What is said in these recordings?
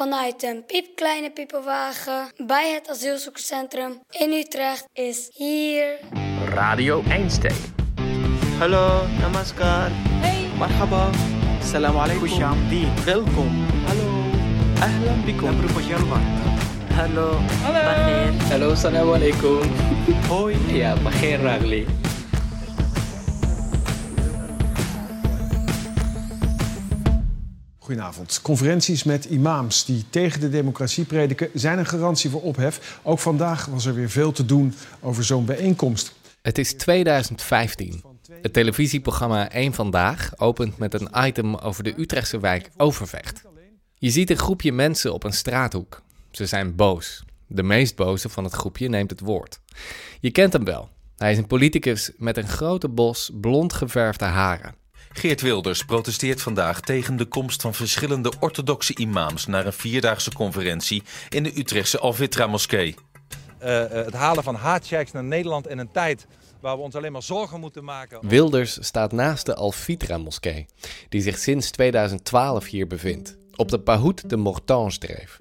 vanuit een piepkleine piepenwagen bij het asielzoekerscentrum in Utrecht is hier Radio Einstein. Hallo, namaskar. Hey. Marhaba. Salam alaikum. Welkom. Hallo. Ahlan bikum. Hallo. Hallo. Hallo, salam alaikum. Hoi. Ja, Bagheer Ragli. Goedenavond. Conferenties met imams die tegen de democratie prediken zijn een garantie voor ophef. Ook vandaag was er weer veel te doen over zo'n bijeenkomst. Het is 2015. Het televisieprogramma Eén Vandaag opent met een item over de Utrechtse wijk Overvecht. Je ziet een groepje mensen op een straathoek. Ze zijn boos. De meest boze van het groepje neemt het woord. Je kent hem wel. Hij is een politicus met een grote bos blond geverfde haren. Geert Wilders protesteert vandaag tegen de komst van verschillende orthodoxe imams naar een vierdaagse conferentie in de Utrechtse Al-Fitra-moskee. Uh, uh, het halen van haatchecks naar Nederland in een tijd waar we ons alleen maar zorgen moeten maken. Wilders staat naast de Al-Fitra-moskee, die zich sinds 2012 hier bevindt, op de Pahout de Mortange-dreef.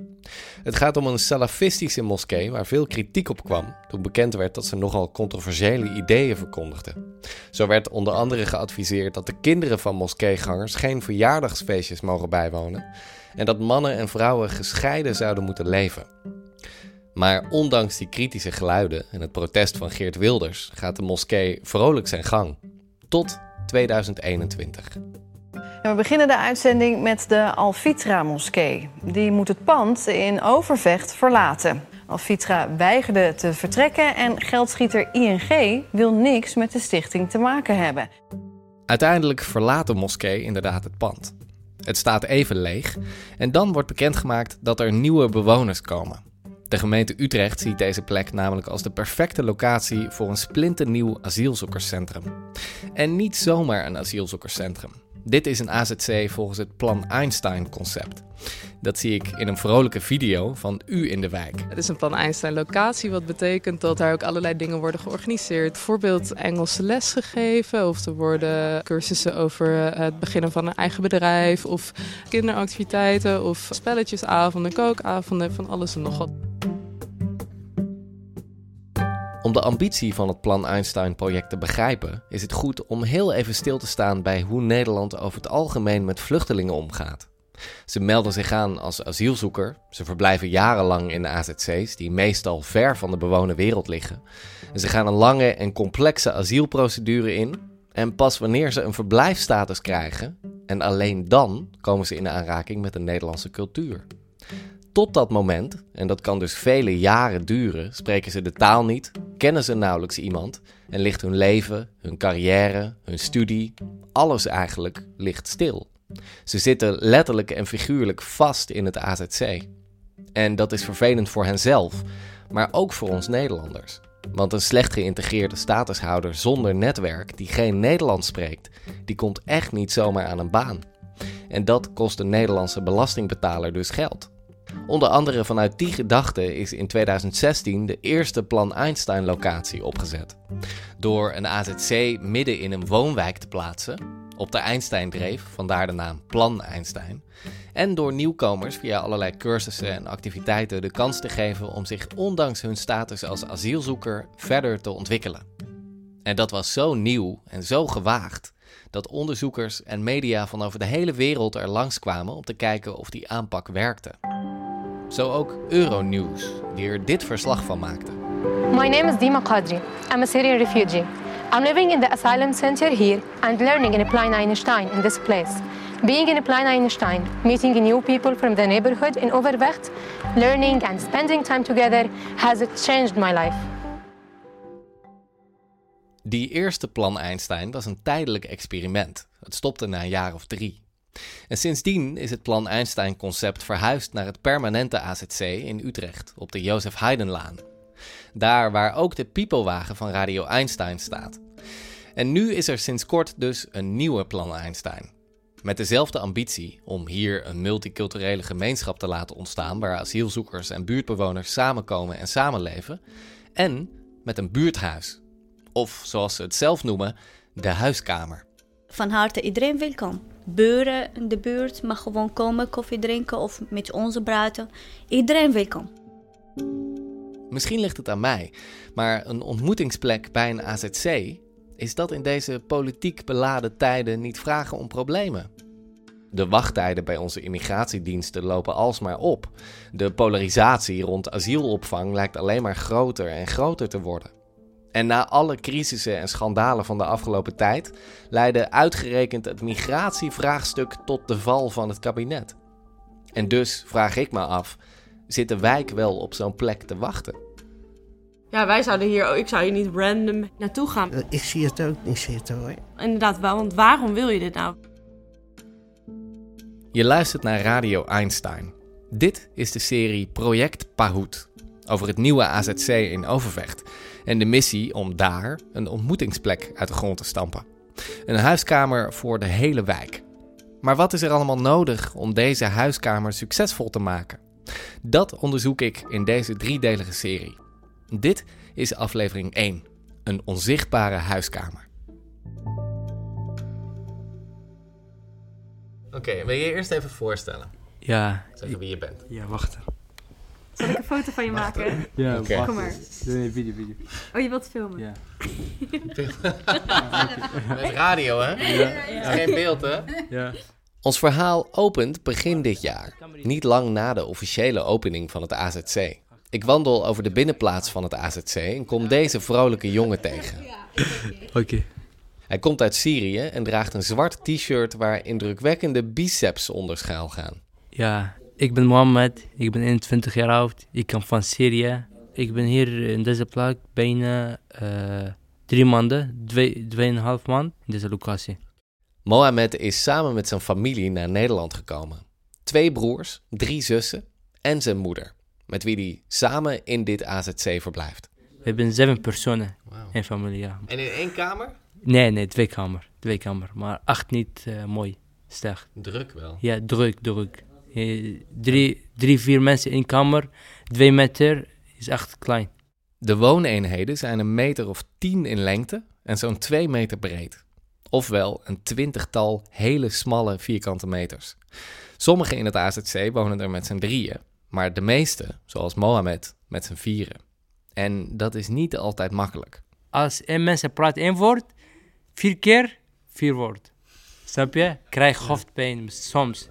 Het gaat om een salafistische moskee waar veel kritiek op kwam toen bekend werd dat ze nogal controversiële ideeën verkondigde. Zo werd onder andere geadviseerd dat de kinderen van moskeegangers geen verjaardagsfeestjes mogen bijwonen en dat mannen en vrouwen gescheiden zouden moeten leven. Maar ondanks die kritische geluiden en het protest van Geert Wilders gaat de moskee vrolijk zijn gang. Tot 2021. We beginnen de uitzending met de Alfitra moskee. Die moet het pand in Overvecht verlaten. Alfitra weigerde te vertrekken en geldschieter ING wil niks met de stichting te maken hebben. Uiteindelijk verlaat de moskee inderdaad het pand. Het staat even leeg en dan wordt bekendgemaakt dat er nieuwe bewoners komen. De gemeente Utrecht ziet deze plek namelijk als de perfecte locatie voor een splinternieuw asielzoekerscentrum. En niet zomaar een asielzoekerscentrum. Dit is een AZC volgens het Plan Einstein-concept. Dat zie ik in een vrolijke video van U in de wijk. Het is een Plan Einstein-locatie, wat betekent dat daar ook allerlei dingen worden georganiseerd. Bijvoorbeeld Engelse les gegeven, of er worden cursussen over het beginnen van een eigen bedrijf, of kinderactiviteiten, of spelletjesavonden, kookavonden, van alles en nog wat. Om de ambitie van het Plan Einstein-project te begrijpen, is het goed om heel even stil te staan bij hoe Nederland over het algemeen met vluchtelingen omgaat. Ze melden zich aan als asielzoeker, ze verblijven jarenlang in de AZC's, die meestal ver van de bewoonde wereld liggen. En ze gaan een lange en complexe asielprocedure in. En pas wanneer ze een verblijfstatus krijgen, en alleen dan komen ze in aanraking met de Nederlandse cultuur. Tot dat moment, en dat kan dus vele jaren duren, spreken ze de taal niet, kennen ze nauwelijks iemand en ligt hun leven, hun carrière, hun studie, alles eigenlijk ligt stil. Ze zitten letterlijk en figuurlijk vast in het AZC. En dat is vervelend voor henzelf, maar ook voor ons Nederlanders. Want een slecht geïntegreerde statushouder zonder netwerk die geen Nederlands spreekt, die komt echt niet zomaar aan een baan. En dat kost de Nederlandse belastingbetaler dus geld. Onder andere vanuit die gedachte is in 2016 de eerste Plan Einstein-locatie opgezet. Door een AZC midden in een woonwijk te plaatsen, op de Einstein-dreef, vandaar de naam Plan Einstein, en door nieuwkomers via allerlei cursussen en activiteiten de kans te geven om zich ondanks hun status als asielzoeker verder te ontwikkelen. En dat was zo nieuw en zo gewaagd dat onderzoekers en media van over de hele wereld er langskwamen om te kijken of die aanpak werkte. Zo ook Euronews, die er dit verslag van maakte. My name is Dima Qadri. I'm a Syrian refugee. I'm living in the asylum center here and learning in Plan Einstein in this place. Being in Plan Einstein, meeting new people from the neighborhood in Overvecht, learning and spending time together has changed my life. Die eerste plan Einstein was een tijdelijk experiment. Het stopte na een jaar of drie. En sindsdien is het plan Einstein-concept verhuisd naar het permanente AZC in Utrecht op de Jozef Heidenlaan. Daar waar ook de piepelwagen van Radio Einstein staat. En nu is er sinds kort dus een nieuwe plan Einstein. Met dezelfde ambitie om hier een multiculturele gemeenschap te laten ontstaan waar asielzoekers en buurtbewoners samenkomen en samenleven. En met een buurthuis. Of zoals ze het zelf noemen, de huiskamer. Van harte iedereen welkom. Buren in de buurt mag gewoon komen, koffie drinken of met onze praten. Iedereen welkom. Misschien ligt het aan mij, maar een ontmoetingsplek bij een AZC is dat in deze politiek beladen tijden niet vragen om problemen. De wachttijden bij onze immigratiediensten lopen alsmaar op. De polarisatie rond asielopvang lijkt alleen maar groter en groter te worden. En na alle crisissen en schandalen van de afgelopen tijd leidde uitgerekend het migratievraagstuk tot de val van het kabinet. En dus vraag ik me af: zit de wijk wel op zo'n plek te wachten? Ja, wij zouden hier, ik zou hier niet random naartoe gaan. Ik zie het ook niet zitten hoor. Inderdaad wel, want waarom wil je dit nou? Je luistert naar Radio Einstein. Dit is de serie Project Pahoet over het nieuwe AZC in Overvecht en de missie om daar een ontmoetingsplek uit de grond te stampen. Een huiskamer voor de hele wijk. Maar wat is er allemaal nodig om deze huiskamer succesvol te maken? Dat onderzoek ik in deze driedelige serie. Dit is aflevering 1: Een onzichtbare huiskamer. Oké, wil je je eerst even voorstellen? Ja. Zeggen wie je bent. Ja, wacht. Zal ik een foto van je maken? Ja, Oké. wacht. Kom maar. Nee, video, video. Oh, je wilt filmen? Ja. Met radio, hè? Ja. Geen beeld, hè? Ja. Ons verhaal opent begin dit jaar, niet lang na de officiële opening van het AZC. Ik wandel over de binnenplaats van het AZC en kom deze vrolijke jongen tegen. Oké. Hij komt uit Syrië en draagt een zwart t-shirt waar indrukwekkende biceps onder schuil gaan. Ja, ik ben Mohammed. Ik ben 21 jaar oud. Ik kom van Syrië. Ik ben hier in deze plek bijna eh, drie maanden, twee, tweeënhalf maand in deze locatie. Mohamed is samen met zijn familie naar Nederland gekomen. Twee broers, drie zussen en zijn moeder, met wie hij samen in dit AZC verblijft. We hebben zeven personen in familie, ja. En in één kamer? Nee, nee, twee kamer. Twee kamer. Maar acht niet eh, mooi. Slecht. Druk wel. Ja, druk, druk. Eh, drie, drie, vier mensen in kamer. Twee meter is echt klein. De wooneenheden zijn een meter of tien in lengte en zo'n twee meter breed. Ofwel een twintigtal hele smalle vierkante meters. Sommigen in het AZC wonen er met z'n drieën, maar de meeste, zoals Mohamed, met z'n vieren. En dat is niet altijd makkelijk. Als één mensen praat één woord, vier keer, vier woord. Snap je? Krijg hoofdpijn soms.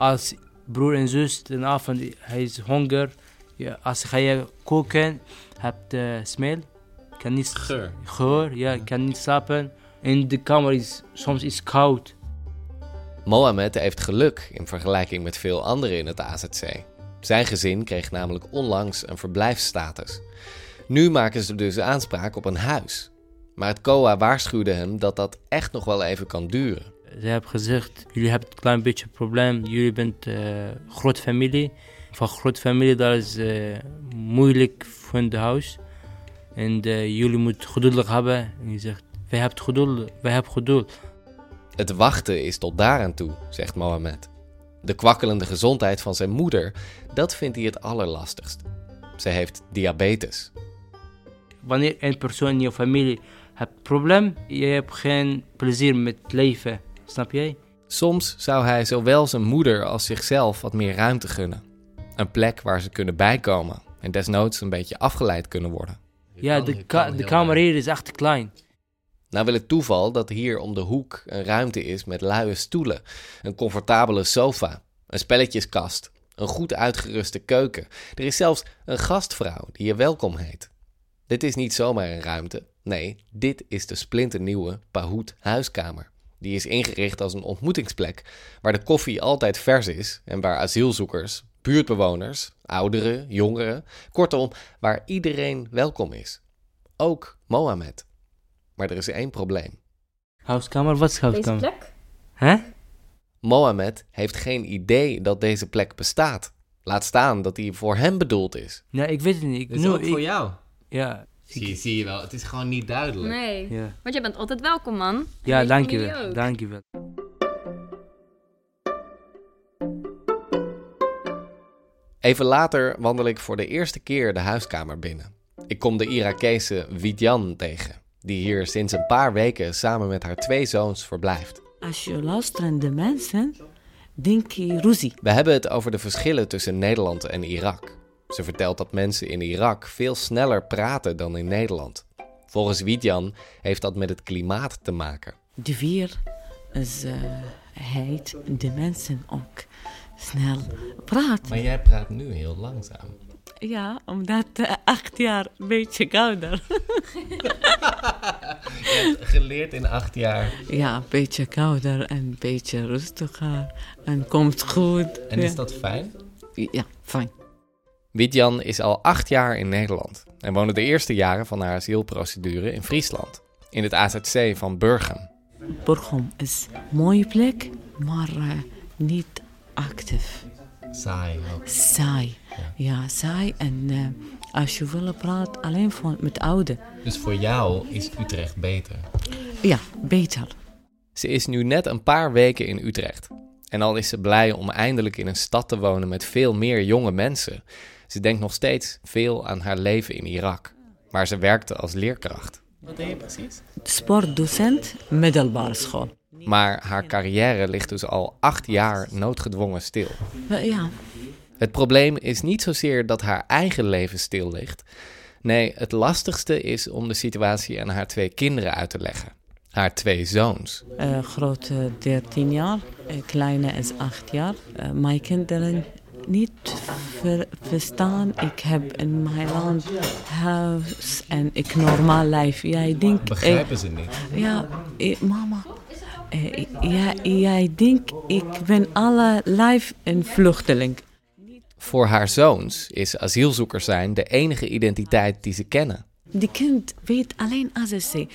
Als broer en zus een avond, hij is honger. Ja, als ga je koken, hebt de smell. Kan niet Geur. Geur, ja, kan niet slapen. In de kamer is soms is koud. Mohamed heeft geluk in vergelijking met veel anderen in het AZC. Zijn gezin kreeg namelijk onlangs een verblijfsstatus. Nu maken ze dus aanspraak op een huis. Maar het COA waarschuwde hem dat dat echt nog wel even kan duren. Ze hebben gezegd, jullie hebben een klein beetje probleem. Jullie bent uh, grote familie. Van grote familie, dat is uh, moeilijk voor de huis. En uh, jullie moeten geduldig hebben. En je zegt, wij hebben geduld, wij hebben geduld. Het wachten is tot daaraan toe, zegt Mohamed. De kwakkelende gezondheid van zijn moeder, dat vindt hij het allerlastigst. Ze heeft diabetes. Wanneer een persoon in je familie hebt probleem, je hebt geen plezier met leven. Snap jij? Soms zou hij zowel zijn moeder als zichzelf wat meer ruimte gunnen. Een plek waar ze kunnen bijkomen en desnoods een beetje afgeleid kunnen worden. Ja, de, ka de kamer hier is echt klein. Nou wil het toeval dat hier om de hoek een ruimte is met luie stoelen, een comfortabele sofa, een spelletjeskast, een goed uitgeruste keuken. Er is zelfs een gastvrouw die je welkom heet. Dit is niet zomaar een ruimte. Nee, dit is de splinternieuwe Pahoet huiskamer. Die is ingericht als een ontmoetingsplek waar de koffie altijd vers is en waar asielzoekers, buurtbewoners, ouderen, jongeren, kortom, waar iedereen welkom is. Ook Mohamed. Maar er is één probleem. Huiskamer? Wat is huiskamer? Deze plek? Hè? Mohamed heeft geen idee dat deze plek bestaat. Laat staan dat die voor hem bedoeld is. Nee, ik weet het niet. Ik, Dit is nu, ook voor jou. Ja. Zie, je- zie je wel, het is gewoon niet duidelijk. Nee. Ja. Want jij bent altijd welkom, man. Ja, En dank je familie wel. ook. Dank je wel. Even later wandel ik voor de eerste keer de huiskamer binnen. Ik kom de Irakese Widjan tegen. die hier sinds een paar weken samen met haar twee zoons verblijft. Als je luistert naar de mensen, denk je ruzie. We hebben het over de verschillen tussen Nederland en Irak. Ze vertelt dat mensen in Irak veel sneller praten dan in Nederland. Volgens Wiedjan heeft dat met het klimaat te maken. De weer is uh, heet, de mensen ook snel praten. Maar jij praat nu heel langzaam. Ja, omdat uh, acht jaar een beetje kouder. Je hebt geleerd in acht jaar. Ja, een beetje kouder en een beetje rustiger. En komt goed. En is dat fijn? Ja, fijn. Wiedjan is al acht jaar in Nederland en woonde de eerste jaren van haar asielprocedure in Friesland, in het AZC van Burgum. Burgum is een mooie plek, maar uh, niet actief. Saai ook. Saai. Ja, ja saai. En uh, als je wil praten, alleen van, met oude. Dus voor jou is Utrecht beter? Ja, beter. Ze is nu net een paar weken in Utrecht. En al is ze blij om eindelijk in een stad te wonen met veel meer jonge mensen. Ze denkt nog steeds veel aan haar leven in Irak, waar ze werkte als leerkracht. Wat deed je precies? Sportdocent, middelbare school. Maar haar carrière ligt dus al acht jaar noodgedwongen stil. Ja. Het probleem is niet zozeer dat haar eigen leven stil ligt. Nee, het lastigste is om de situatie aan haar twee kinderen uit te leggen. Haar twee zoons. Uh, grote 13 jaar, uh, kleine is 8 jaar. Uh, mijn kinderen niet ver, verstaan. Ik heb in mijn land huis en ik normaal leven. Jij denkt... Begrijpen ze niet? Ja, ik, mama. Ja, jij denkt, ik ben alle lijf een vluchteling. Voor haar zoons is asielzoeker zijn de enige identiteit die ze kennen. Die kind weet alleen AZC.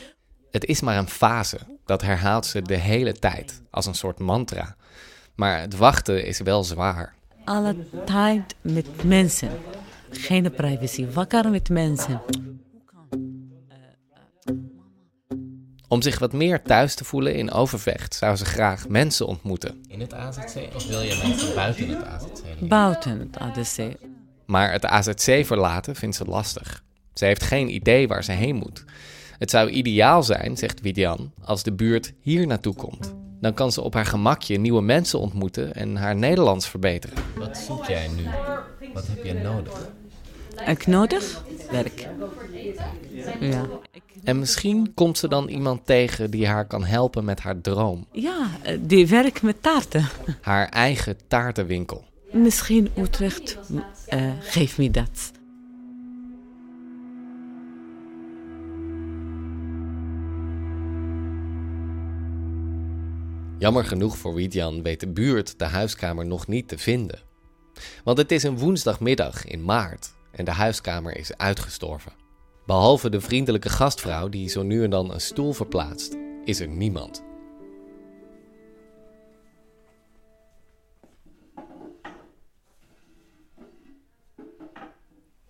Het is maar een fase, dat herhaalt ze de hele tijd, als een soort mantra. Maar het wachten is wel zwaar. Alle tijd met mensen. Geen privacy, wakker met mensen. Om zich wat meer thuis te voelen in Overvecht zou ze graag mensen ontmoeten. In het AZC of wil je mensen buiten het AZC? Buiten het AZC. Maar het AZC verlaten vindt ze lastig. Ze heeft geen idee waar ze heen moet. Het zou ideaal zijn, zegt Widian, als de buurt hier naartoe komt. Dan kan ze op haar gemakje nieuwe mensen ontmoeten en haar Nederlands verbeteren. Wat zoek jij nu? Wat heb je nodig? Ik nodig? Werk. Ja. En misschien komt ze dan iemand tegen die haar kan helpen met haar droom. Ja, die werkt met taarten. Haar eigen taartenwinkel. Misschien Utrecht uh, geeft me dat. Jammer genoeg voor Wiedjan weet de buurt de huiskamer nog niet te vinden. Want het is een woensdagmiddag in maart en de huiskamer is uitgestorven. Behalve de vriendelijke gastvrouw die zo nu en dan een stoel verplaatst, is er niemand.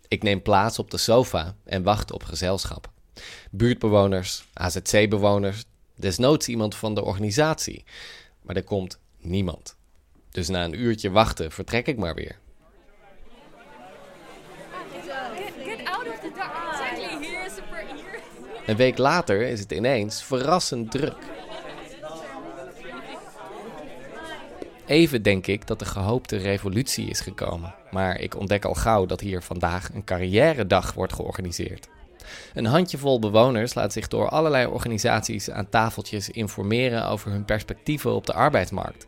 Ik neem plaats op de sofa en wacht op gezelschap. Buurtbewoners, AZC-bewoners, desnoods iemand van de organisatie. Maar er komt niemand. Dus na een uurtje wachten vertrek ik maar weer. Een week later is het ineens verrassend druk. Even denk ik dat de gehoopte revolutie is gekomen, maar ik ontdek al gauw dat hier vandaag een carrière-dag wordt georganiseerd. Een handjevol bewoners laat zich door allerlei organisaties aan tafeltjes informeren over hun perspectieven op de arbeidsmarkt.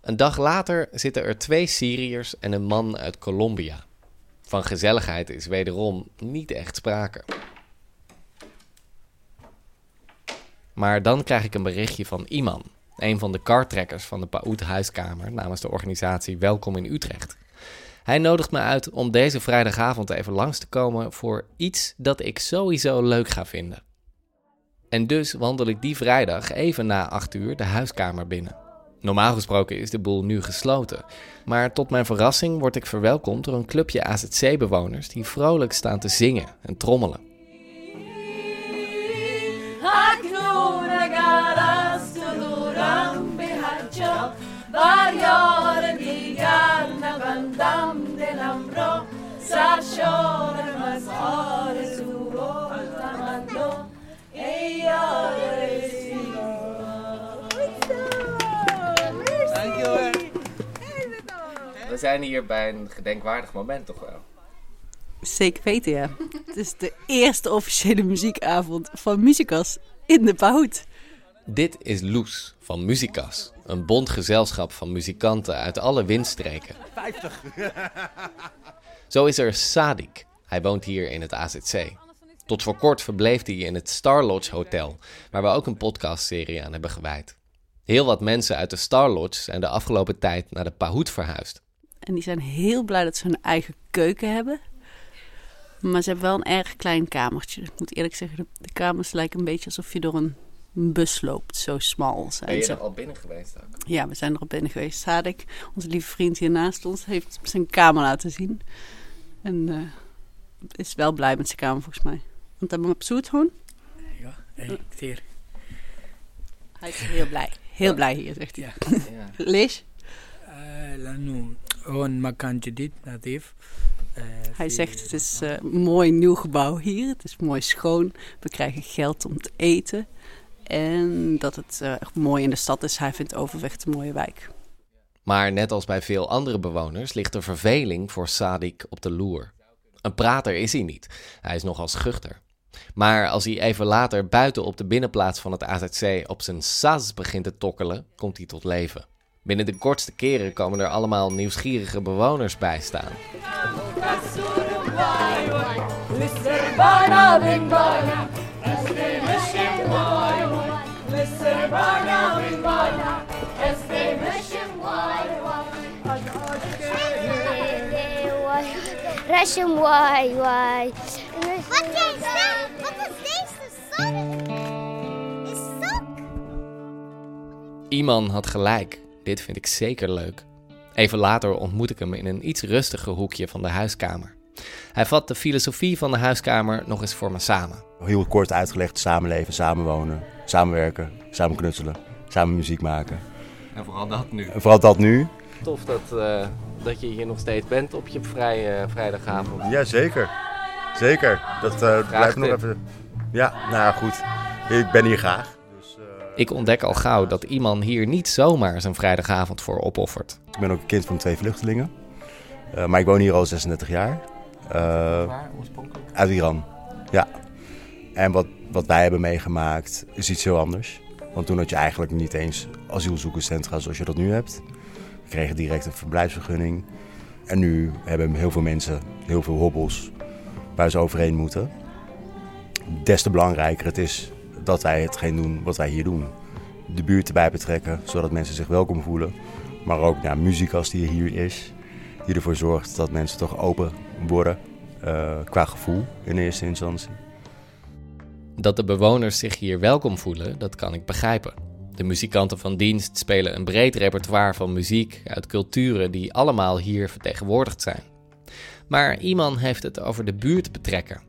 Een dag later zitten er twee Syriërs en een man uit Colombia. Van gezelligheid is wederom niet echt sprake. Maar dan krijg ik een berichtje van Iman, een van de kartrekkers van de Paoud Huiskamer namens de organisatie Welkom in Utrecht. Hij nodigt me uit om deze vrijdagavond even langs te komen voor iets dat ik sowieso leuk ga vinden. En dus wandel ik die vrijdag even na 8 uur de huiskamer binnen. Normaal gesproken is de boel nu gesloten, maar tot mijn verrassing word ik verwelkomd door een clubje AZC-bewoners die vrolijk staan te zingen en trommelen. Van de We zijn hier bij een gedenkwaardig moment toch wel? Zeker weten, ja. Het is de eerste officiële muziekavond van Muzikas in de Pauw. Dit is Loes van Muzikas een bond gezelschap van muzikanten uit alle windstreken. 50. Zo is er Sadik. Hij woont hier in het AZC. Tot voor kort verbleef hij in het Star Lodge Hotel, waar we ook een podcastserie aan hebben gewijd. Heel wat mensen uit de Star Lodge zijn de afgelopen tijd naar de Pahoed verhuisd. En die zijn heel blij dat ze hun eigen keuken hebben. Maar ze hebben wel een erg klein kamertje. Ik moet eerlijk zeggen, de- de kamers lijken een beetje alsof je door een bus loopt. Zo smal zijn ben je ze. er al binnen geweest ook? Ja, we zijn er al binnen geweest. Sadek, onze lieve vriend hier naast ons, heeft zijn kamer laten zien. En eh, is wel blij met zijn kamer volgens mij. Want hij op zoet gewoon. Ja, hey, hier. Hij is heel blij. Heel blij hier, zegt hij. Ja. ja. Eh, gewoon makantje dit, natief. Eh, hij zegt, het is een mooi nieuw gebouw hier. Het is mooi schoon. We krijgen geld om te eten. En dat het eh, echt mooi in de stad is. Hij vindt Overvecht een mooie wijk. Maar net als bij veel andere bewoners ligt de verveling voor Sadik op de loer. Een prater is hij niet. Hij is nogal schuchter. Maar als hij even later buiten op de binnenplaats van het AZC op zijn sas begint te tokkelen, komt hij tot leven. Binnen de kortste keren komen er allemaal nieuwsgierige bewoners bij staan. Rashim waai waai. Wat jij staat? Wat is deze zon? Is zo Iman had gelijk. Dit vind ik zeker leuk. Even later ontmoet ik hem in een iets rustiger hoekje van de huiskamer. Hij vat de filosofie van de huiskamer nog eens voor me samen. Heel kort uitgelegd, samenleven, samenwonen, samenwerken, samen knutselen, samen muziek maken. En vooral dat nu. En vooral dat nu. Tof dat, eh, dat je hier nog steeds bent op je vrij, eh, vrijdagavond. Ja, zeker. Zeker. Dat uh, blijft nog even... Ja, nou ja, goed. Ik ben hier graag. Ik ontdek al gauw dat Iman hier niet zomaar zijn vrijdagavond voor opoffert. Ik ben ook een kind van twee vluchtelingen. Uh, maar ik woon hier al 36 jaar. Uh, Waar oorspronkelijk? Uit Iran, ja. En wat, wat wij hebben meegemaakt is iets heel anders. Want toen had je eigenlijk niet eens asielzoekerscentra zoals je dat nu hebt. Kregen direct een verblijfsvergunning. En nu hebben heel veel mensen heel veel hobbels waar ze overheen moeten. Des te belangrijker het is dat wij hetgeen doen wat wij hier doen. De buurt erbij betrekken, zodat mensen zich welkom voelen. Maar ook naar muziek die hier is. Die ervoor zorgt dat mensen toch open worden uh, qua gevoel in eerste instantie. Dat de bewoners zich hier welkom voelen, dat kan ik begrijpen. De muzikanten van dienst spelen een breed repertoire van muziek uit culturen die allemaal hier vertegenwoordigd zijn. Maar Iman heeft het over de buurt betrekken,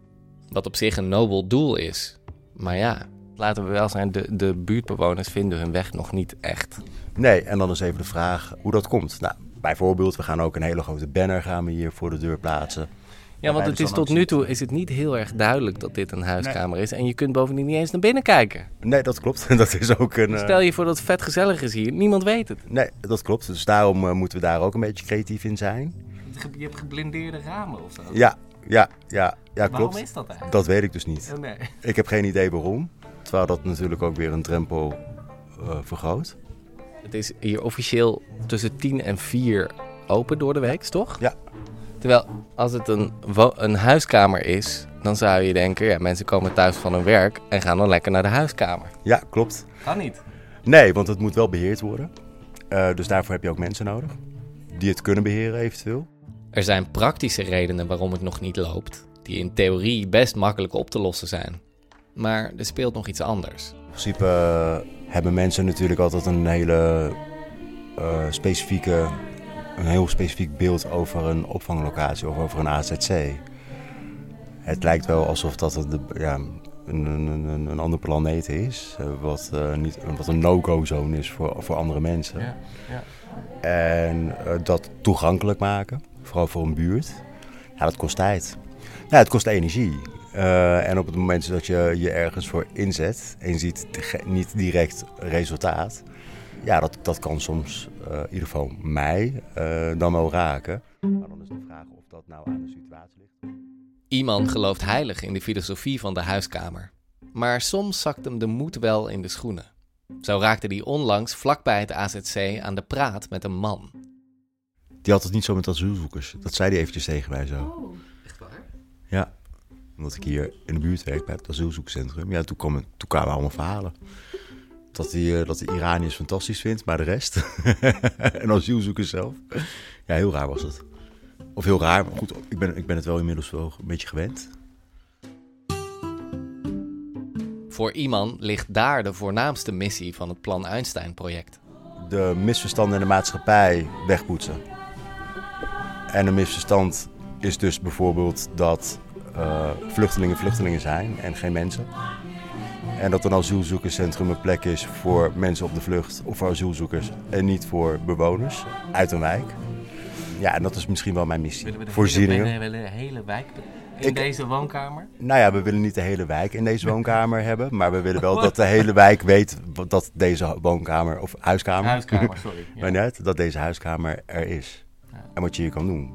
wat op zich een nobel doel is. Maar ja, laten we wel zijn, de, de buurtbewoners vinden hun weg nog niet echt. Nee, en dan is even de vraag hoe dat komt. Nou, bijvoorbeeld, we gaan ook een hele grote banner gaan we hier voor de deur plaatsen. Ja, want het is tot nu toe is het niet heel erg duidelijk dat dit een huiskamer nee. is. En je kunt bovendien niet eens naar binnen kijje. Nee, dat klopt. Dat is ook een... Stel je voor dat het vet gezellig is hier. Niemand weet het. Nee, dat klopt. Dus daarom uh, moeten we daar ook een beetje creatief in zijn. Je hebt geblindeerde ramen of zo? Ja, ja, ja, ja klopt. Waarom is dat eigenlijk? Dat weet ik dus niet. Oh, nee. Ik heb geen idee waarom. Terwijl dat natuurlijk ook weer een drempel uh, vergroot. Het is hier officieel tussen 10 en 4 open door de week, toch? Ja. Terwijl als het een, een huiskamer is, dan zou je denken, ja, mensen komen thuis van hun werk en gaan dan lekker naar de huiskamer. Ja, klopt. Kan niet. Nee, want het moet wel beheerd worden. Uh, dus daarvoor heb je ook mensen nodig die het kunnen beheren eventueel. Er zijn praktische redenen waarom het nog niet loopt, die in theorie best makkelijk op te lossen zijn. Maar er speelt nog iets anders. In principe uh, hebben mensen natuurlijk altijd een hele uh, specifieke een heel specifiek beeld over een opvanglocatie of over een AZC. Het lijkt wel alsof dat een, ja, een, een, een, andere planeet is, eh, wat, uh, niet, wat een no-go-zone is voor, voor andere mensen. Ja, ja. En uh, dat toegankelijk maken, vooral voor een buurt, ja, dat kost tijd. Ja, het kost energie. Uh, en op het moment dat je je ergens voor inzet en je ziet niet direct resultaat, ja, dat, dat kan soms, eh, in ieder geval mij, eh, dan wel raken. Maar dan is de vraag of dat nou aan de situatie ligt. Iemand gelooft heilig in de filosofie van de huiskamer. Maar soms zakt hem de moed wel in de schoenen. Zo raakte hij onlangs vlakbij het AZC aan de praat met een man. Die had het niet zo met asielzoekers. Dat zei hij eventjes tegen mij zo. Oh, echt waar? Ja, omdat ik hier in de buurt werk bij het asielzoekcentrum. Ja, toen, kwam, toen kwamen allemaal verhalen. Dat hij, eh, dat hij Iraniërs fantastisch vindt, maar de rest. en asielzoekers zelf. Ja, heel raar was het. Of heel raar, maar goed, ik ben, ik ben het wel inmiddels wel een beetje gewend. Voor Iman ligt daar de voornaamste missie van het Plan Einstein-project. De misverstanden in de maatschappij wegpoetsen. En een misverstand is dus bijvoorbeeld dat eh, vluchtelingen vluchtelingen zijn en geen mensen. En dat een asielzoekerscentrum een plek is voor mensen op de vlucht of voor asielzoekers en niet voor bewoners uit een wijk. Ja, en dat is misschien wel mijn missie. Voorzieningen. Hele, willen de hele wijk in Ik- deze woonkamer? Nou ja, we willen niet de hele wijk in deze woonkamer hebben, maar we willen wel dat de hele wijk weet dat deze woonkamer of huiskamer, Huiskamer, sorry, ja. maar net dat deze huiskamer er is en wat je hier kan doen.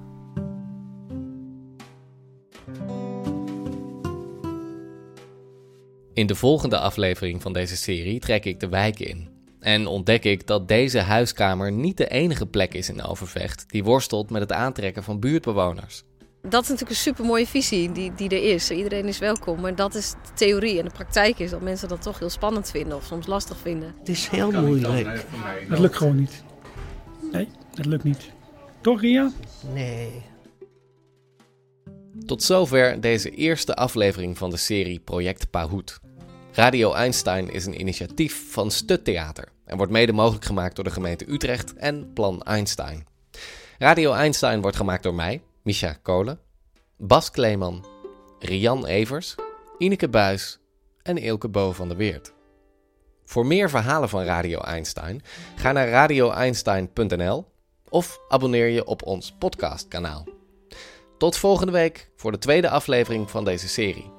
In de volgende aflevering van deze serie trek ik de wijk in. En ontdek ik dat deze huiskamer niet de enige plek is in Overvecht die worstelt met het aantrekken van buurtbewoners. Dat is natuurlijk een supermooie visie die, die er is. Iedereen is welkom. Maar dat is de theorie. En de praktijk is dat mensen dat toch heel spannend vinden of soms lastig vinden. Het is heel moeilijk. Dat lukt gewoon niet. Nee, dat lukt niet. Toch, Ria? Nee. Tot zover deze eerste aflevering van de serie Project Pahoed. Radio Einstein is een initiatief van Stut Theater en wordt mede mogelijk gemaakt door de gemeente Utrecht en Plan Einstein. Radio Einstein wordt gemaakt door mij, Misha Kolen, Bas Kleeman, Rian Evers, Ineke Buis en Ilke Bo van der Weert. Voor meer verhalen van Radio Einstein ga naar radioeinstein.nl of abonneer je op ons podcastkanaal. Tot volgende week voor de tweede aflevering van deze serie.